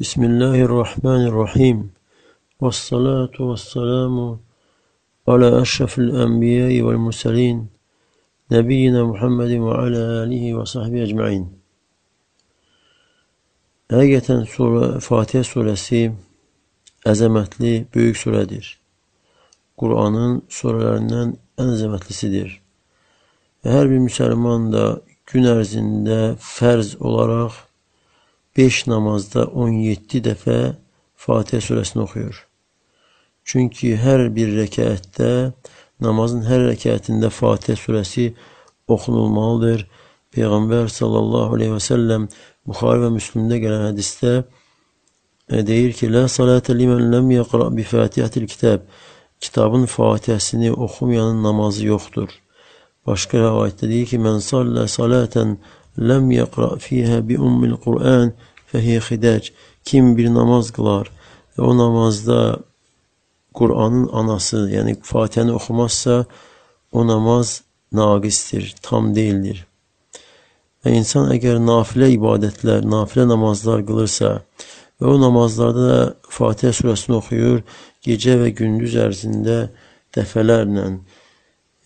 بسم الله الرحمن الرحيم والصلاة والسلام على أشرف الأنبياء والمرسلين نبينا محمد وعلى آله وصحبه ecmaîn. Həqiqətən sura, Fatihə surəsi əzəmətli, böyük surədir. Quranın surələrindən ən əzəmətlisidir. Və hər bir müsəlman da gün ərzində fərz olaraq 5 namazda 17 dəfə Fatihə surəsini oxuyur. Çünki hər bir rəkətdə, namazın hər rəkətində Fatihə surəsi oxunulmalıdır. Peyğəmbər sallallahu aleyhi və səlləm Buxari və Müslimdə gələn hədisdə e, deyir ki, La salətə limən ləm yəqra bi fatihətil kitab. Kitabın fatihəsini oxumayanın namazı yoxdur. Başqa rəvayətdə deyir ki, Mən sallə salətən ləm yəqra fiyhə bi ummil Qur'an fəhiyə xidac. Kim bir namaz qılar və o namazda Qur'anın anası, yəni Fatihəni oxumazsa, o namaz naqistir, tam deyildir. Və insan əgər nafilə ibadətlər, nafilə namazlar qılırsa və o namazlarda da Fatihə surəsini oxuyur, gecə və gündüz ərzində dəfələrlə,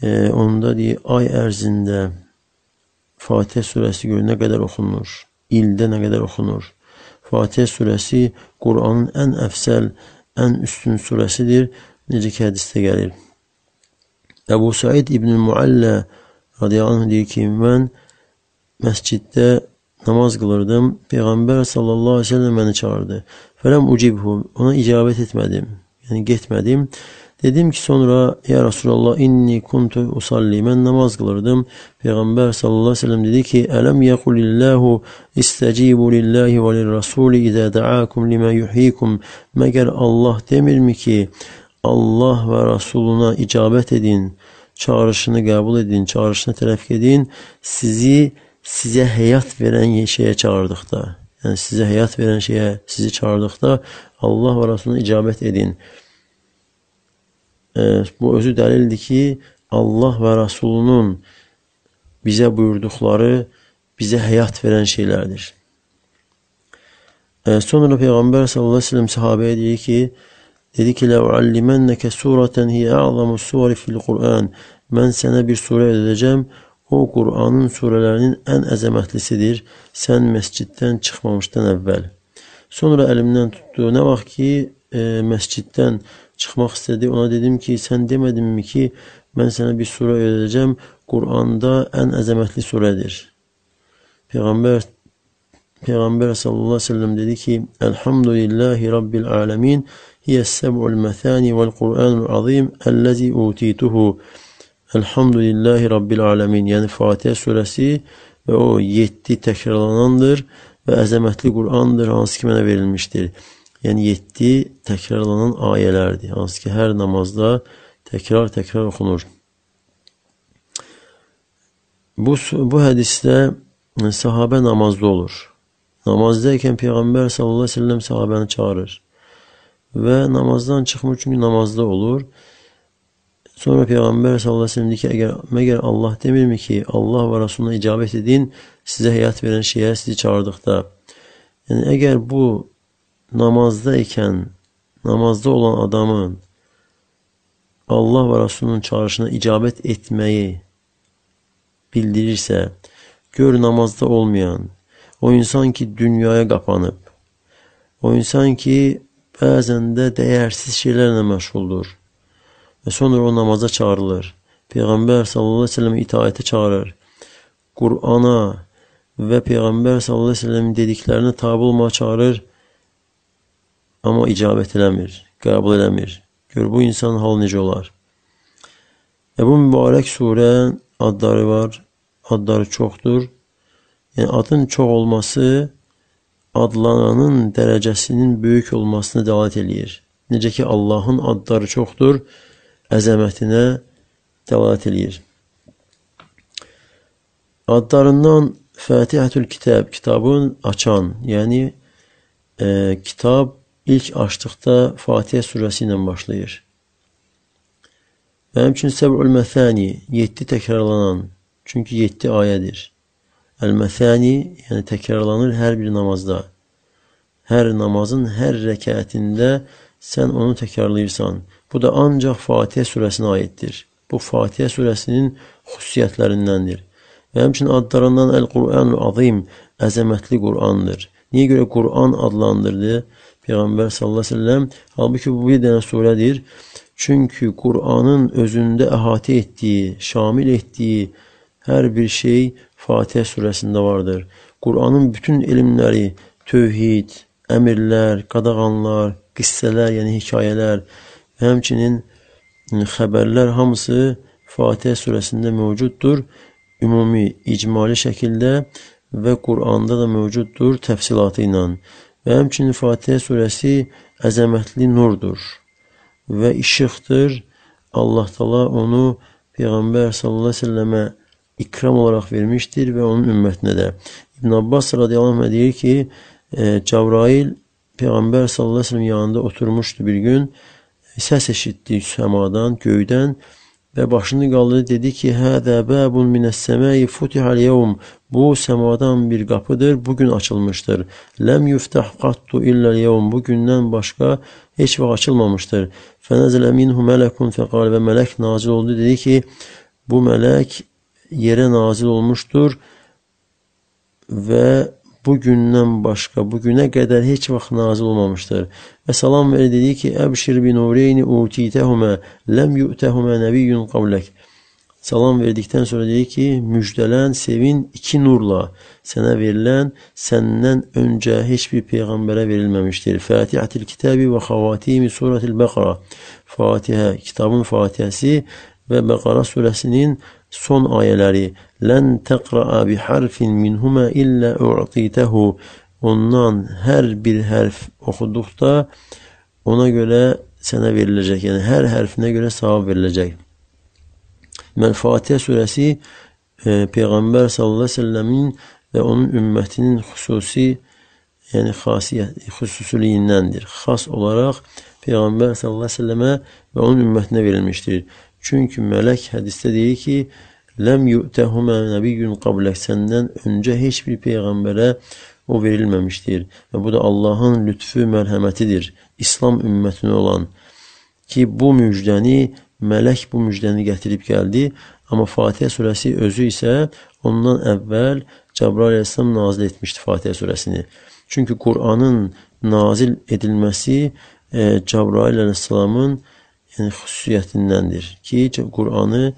e, onda deyir, ay ərzində Fatihə surəsi gör nə qədər oxunur, ildə nə qədər oxunur. Fatihə surəsi Quranın ən əfsəl, ən üstün surəsidir, necə ki hədisdə gəlir. Əbu Said İbn Muallə radiyallahu anh deyir ki, mən məsciddə namaz qılırdım. Peyğəmbər sallallahu aleyhi ve sellem məni çağırdı. Fələm ucibhu, ona icabət etmədim. Yəni getmədim. Dedim ki sonra ya Resulallah inni kuntu usalli. Mən namaz qılırdım. Peyğəmbər sallallahu əleyhi və səlləm dedi ki: "Ələm yəqulillahu istəcibu lillahi və lirrasuli izə da'akum lima yuhyikum." Məgər Allah demirmi ki, Allah və Rasuluna icabət edin, çağırışını qəbul edin, çağırışına tərəf edin, sizi sizə həyat verən şeyə çağırdıqda, yəni sizə həyat verən şeyə sizi çağırdıqda Allah və Rasuluna icabət edin e, bu özü dəlildir ki, Allah və Rasulunun bizə buyurduqları bizə həyat verən şeylərdir. E, sonra Peyğəmbər sallallahu əleyhi və səlləm sahabəyə deyir ki, dedi ki: "Ləuallimennəkə suratan hiyə a'zamu suri fil Qur'an." Mən sənə bir surə öyrədəcəm. O Qur'anın surələrinin ən əzəmətlisidir. Sən məsciddən çıxmamışdan əvvəl. Sonra əlimdən tutdu. Nə vaxt ki, e, məsciddən çıxmaq istədi. Ona dedim ki, sən demədinmi ki, mən sənə bir surə öyrədəcəm. Quranda ən əzəmətli surədir. Peyğəmbər Peyğəmbər sallallahu əleyhi və səlləm dedi ki: "Elhamdülillahi rabbil alamin, hiyəs-səb'ul məsani vel-Qur'anul azim allazi utituhu." Elhamdülillahi rabbil alamin. Yəni Fatihə surəsi və o 7 təkrarlanandır və əzəmətli Qur'andır, hansı ki mənə verilmişdir. Yəni 7 təkrarlanan ayələrdir. Hansı ki, hər namazda təkrar-təkrar oxunur. Bu, bu hədisdə sahabə namazda olur. Namazdayken Peyğəmbər sallallahu aleyhi ve sellem sahabəni çağırır. Və namazdan çıxmır çünki namazda olur. Sonra Peyğəmbər sallallahu aleyhi ve sellem deyir ki, əgər, məgər Allah demirmi ki, Allah və Rasuluna icabət edin, sizə həyat verən şeyə sizi çağırdıqda. Yəni, əgər bu namazda ikən, namazda olan adamın Allah və Rasulunun çağırışına icabət etməyi bildirirsə, gör namazda olmayan, o insan ki dünyaya qapanıb, o insan ki bəzən də dəyərsiz şeylərlə məşğuldur və sonra o namaza çağırılır. Peyğəmbər sallallahu əleyhi və səlləm itaətə çağırır. Qur'ana və Peyğəmbər sallallahu əleyhi və səlləmin dediklərinə tabe olmağa çağırır amma icabət eləmir, qəbul eləmir. Gör, bu insanın halı necə olar? Və bu mübarək surə adları var, adları çoxdur. Yəni, adın çox olması adlananın dərəcəsinin böyük olmasına dəlalət eləyir. Necə ki, Allahın adları çoxdur, əzəmətinə dəlalət eləyir. Adlarından Fətihətül Kitab, kitabın açan, yəni e, kitab ilk açdıqda Fatihə surəsi ilə başlayır. Və həmçinin Səb'ül Məsani 7 təkrarlanan, çünki 7 ayədir. Əl-Məsani, yəni təkrarlanır hər bir namazda. Hər namazın hər rəkətində sən onu təkrarlayırsan. Bu da ancaq Fatihə surəsinə aiddir. Bu Fatihə surəsinin xüsusiyyətlərindəndir. Və həmçinin adlarından Əl-Qur'anul Azim, əzəmətli Qur'andır. Niyə görə Qur'an adlandırdı Peyğəmbər sallallahu əleyhi və səlləm? Halbuki bu bir dənə surədir. Çünki Qur'anın özündə əhatə etdiyi, şamil etdiyi hər bir şey Fatihə surəsində vardır. Qur'anın bütün elmləri, tövhid, əmirlər, qadağanlar, qissələr, yəni hekayələr və həmçinin xəbərlər hamısı Fatihə surəsində mövcuddur. Ümumi, icmali şəkildə və Quranda da mövcuddur təfsilatı ilə. Və həmçinin Fatihə surəsi əzəmətli nurdur və işıqdır. Allah Taala onu Peyğəmbər sallallahu əleyhi və səlləmə ikram olaraq vermişdir və onun ümmətinə də. İbn Abbas radiyallahu anh deyir ki, e, Cəbrail Peyğəmbər sallallahu əleyhi və səlləm yanında oturmuşdu bir gün. Səs eşitdi səmadan, göydən və başını qaldırdı dedi ki, "Hədə babun minəs-səmai futihal yevm." Bu səmadan bir qapıdır, bu gün açılmışdır. "Lem yuftah qattu illa yevm." Bu gündən başqa heç vaxt açılmamışdır. "Fənəzələ minhu mələkun fəqal" və mələk nazil oldu dedi ki, bu mələk yerə nazil olmuşdur və bu gündən başqa bu günə qədər heç vaxt nazil olmamışdır. Və salam verdi dedi ki, Əbşir bin Nureyni utitəhumə ləm yu'təhumə nəbiyyun qavlək. Salam verdikdən sonra dedi ki, müjdələn, sevin iki nurla sənə verilən səndən öncə heç bir peyğəmbərə verilməmişdir. Fatihatil kitabi və xavatimi suratil Bəqara. Fatihə, kitabın Fatihəsi və Bəqara surəsinin son ayələri lən təqra'a bi harfin minhuma illə u'titəhu ondan hər bir hərf oxuduqda ona görə sənə veriləcək. Yəni hər hərfinə görə savab veriləcək. Mən Fatihə surəsi e, Peyğəmbər sallallahu əleyhi və səlləmin və onun ümmətinin xüsusi yəni xasiyyət xüsusiliyindəndir. Xas olaraq Peyğəmbər sallallahu əleyhi və səlləmə və onun ümmətinə verilmişdir. Çünki mələk hədisdə deyir ki, Ləm yu'təhumə nəbiyyün qablək səndən öncə heç bir peyğəmbərə o verilməmişdir. Və bu da Allahın lütfü, mərhəmətidir. İslam ümmətinə olan ki, bu müjdəni, mələk bu müjdəni gətirib gəldi. Amma Fatihə surəsi özü isə ondan əvvəl Cəbrail əleyhissalam nazil etmişdi Fatihə surəsini. Çünki Qur'anın nazil edilməsi e, Cəbrail əleyhissalamın yəni xüsusiyyətindəndir ki, Qur'anı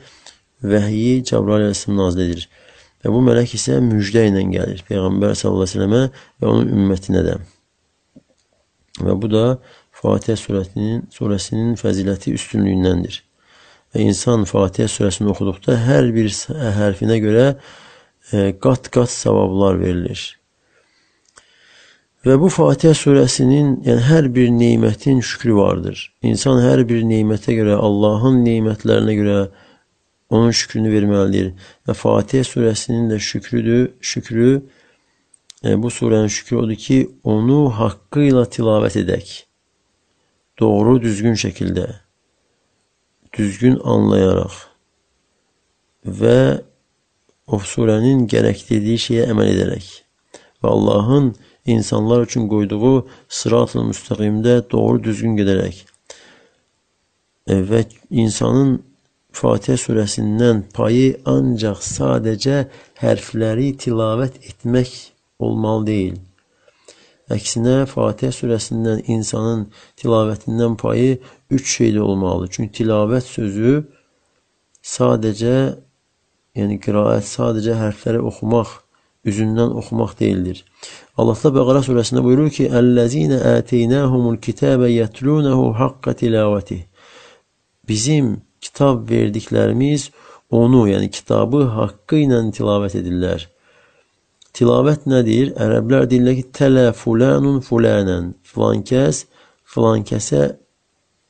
vəhyi Cəbrail əleyhissalam nazil edir. Və bu mələk isə müjdə ilə gəlir Peyğəmbər sallallahu əleyhi və səlləmə və onun ümmətinə də. Və bu da Fatihə surəsinin surəsinin fəziləti üstünlüyündəndir. Və insan Fatihə surəsini oxuduqda hər bir hərfinə görə e, qat-qat savablar verilir. Və bu Fatihə surəsinin, yəni hər bir nemətin şükrü vardır. İnsan hər bir nemətə görə, Allahın nemətlərinə görə onun şükrünü verməlidir. Və Fatihə surəsinin də şükrüdür, şükrü e, bu surənin şükrü odur ki, onu haqqı ilə tilavət edək. Doğru, düzgün şəkildə, düzgün anlayaraq və o surənin gərəkdirdiyi şeyə əməl edərək və Allahın insanlar üçün qoyduğu sırat-ı müstəqimdə doğru düzgün gedərək e, və insanın Fatihə surəsindən payı ancaq sadəcə hərfləri tilavət etmək olmalı deyil. Əksinə Fatihə surəsindən insanın tilavətindən payı üç şeydə olmalıdır. Çünki tilavət sözü sadəcə yəni qiraət sadəcə hərfləri oxumaq, üzündən oxumaq deyildir. Allah da Bəqara surəsində buyurur ki: "Əllezine ətəynəhumul kitabe yetlunehu haqqa tilavəti." Bizim kitab verdiklərimiz onu, yəni kitabı haqqı ilə tilavət edirlər. Tilavət nədir? Ərəblər deyirlər ki, tələ fulanun fulanən. Filan kəs filan kəsə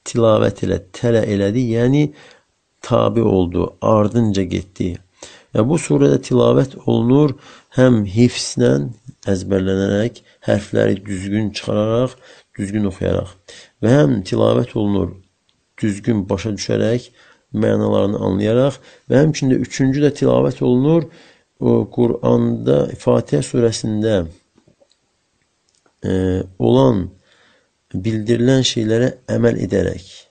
tilavət elə, tələ elədi, yəni tabi oldu, ardınca getdi. Və bu surədə tilavət olunur həm hifzlə, əzbərlənərək, hərfləri düzgün çıxararaq, düzgün oxuyaraq. Və həm tilavət olunur düzgün başa düşərək, mənalarını anlayaraq və həmçində üçüncü də tilavət olunur. Quranda Fatihə surəsində e, olan bildirilen şeylere emel ederek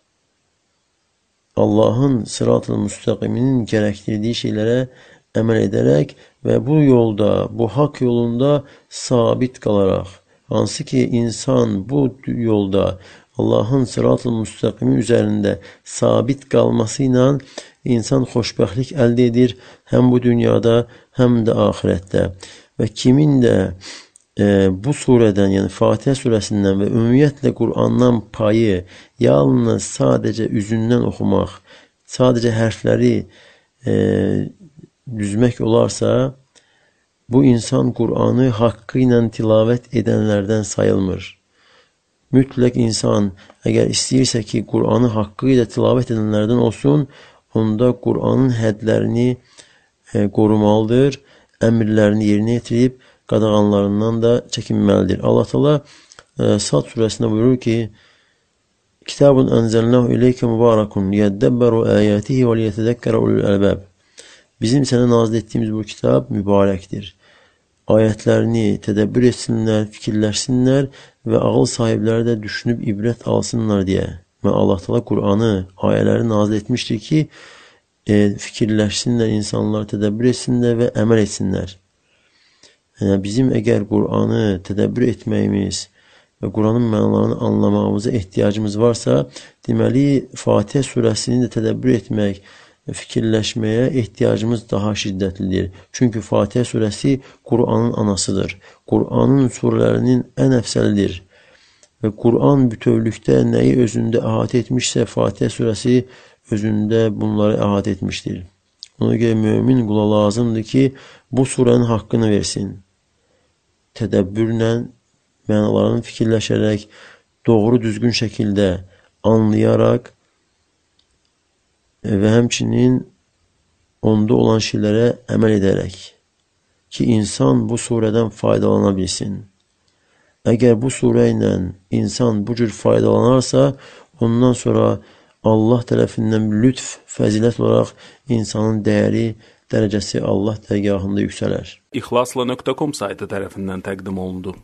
Allah'ın sırat-ı müstakiminin gerektirdiği şeylere emel ederek ve bu yolda, bu hak yolunda sabit kalarak hansı ki insan bu yolda Allah'ın sırat-ı müstakimi üzerinde sabit kalmasıyla insan xoşbəxtlik əldə edir hem bu dünyada hem de ahirette ve kimin de e, bu sureden yani Fatiha suresinden ve ümumiyyətlə Kur'an'dan payı yalnız sadece üzündən okumak, sadece hərfləri e, düzmək olarsa, bu insan Kur'an'ı hakkı ilə tilavət edənlərdən sayılmır. Mütləq insan əgər istəyirsə ki, Kur'an'ı haqqı ilə tilavət edənlərdən olsun, onda Kur'an'ın hədlərini e, qorumalıdır, əmrlərini yerinə yetirib, qadağanlarından da çəkinməlidir. Allah Teala e, Sad surəsində buyurur ki: Kitabun enzelnahu ileyke mübarekun liyedebberu ayatihi ve liyetezekkere ulul albab. Bizim sənə nazil etdiyimiz bu kitab mübarəkdir. Ayətlərini tədəbbür etsinlər, fikirləşsinlər və ağıl sahibləri də düşünüb ibrət alsınlar deyə. Və Allah Teala Qur'anı, ayələri nazil etmişdir ki, e, fikirləşsinlər, insanlar tədəbbür etsinlər və əməl etsinlər. Yəni, bizim əgər Qur'anı tədəbbür etməyimiz və Quranın mənalarını anlamağımıza ehtiyacımız varsa, deməli, Fatihə surəsini də tədəbbür etmək, fikirləşməyə ehtiyacımız daha şiddətlidir. Çünki Fatihə surəsi Qur'anın anasıdır. Qur'anın surələrinin ən əfsəlidir. Və Qur'an bütövlükdə nəyi özündə əhatə etmişsə, Fatihə surəsi özündə bunları əhatə etmişdir. Ona görə mömin qula lazımdır ki, bu surənin haqqını versin tədəbbürlə, mənalarını fikirləşərək, doğru düzgün şəkildə anlayaraq və həmçinin onda olan şeylərə əməl edərək ki, insan bu surədən faydalana bilsin. Əgər bu surə ilə insan bu cür faydalanarsa, ondan sonra Allah tərəfindən lütf, fəzilət olaraq insanın dəyəri dərəcəsi Allah dərgahında yüksələr. İxlasla.com saytı tərəfindən təqdim olundu.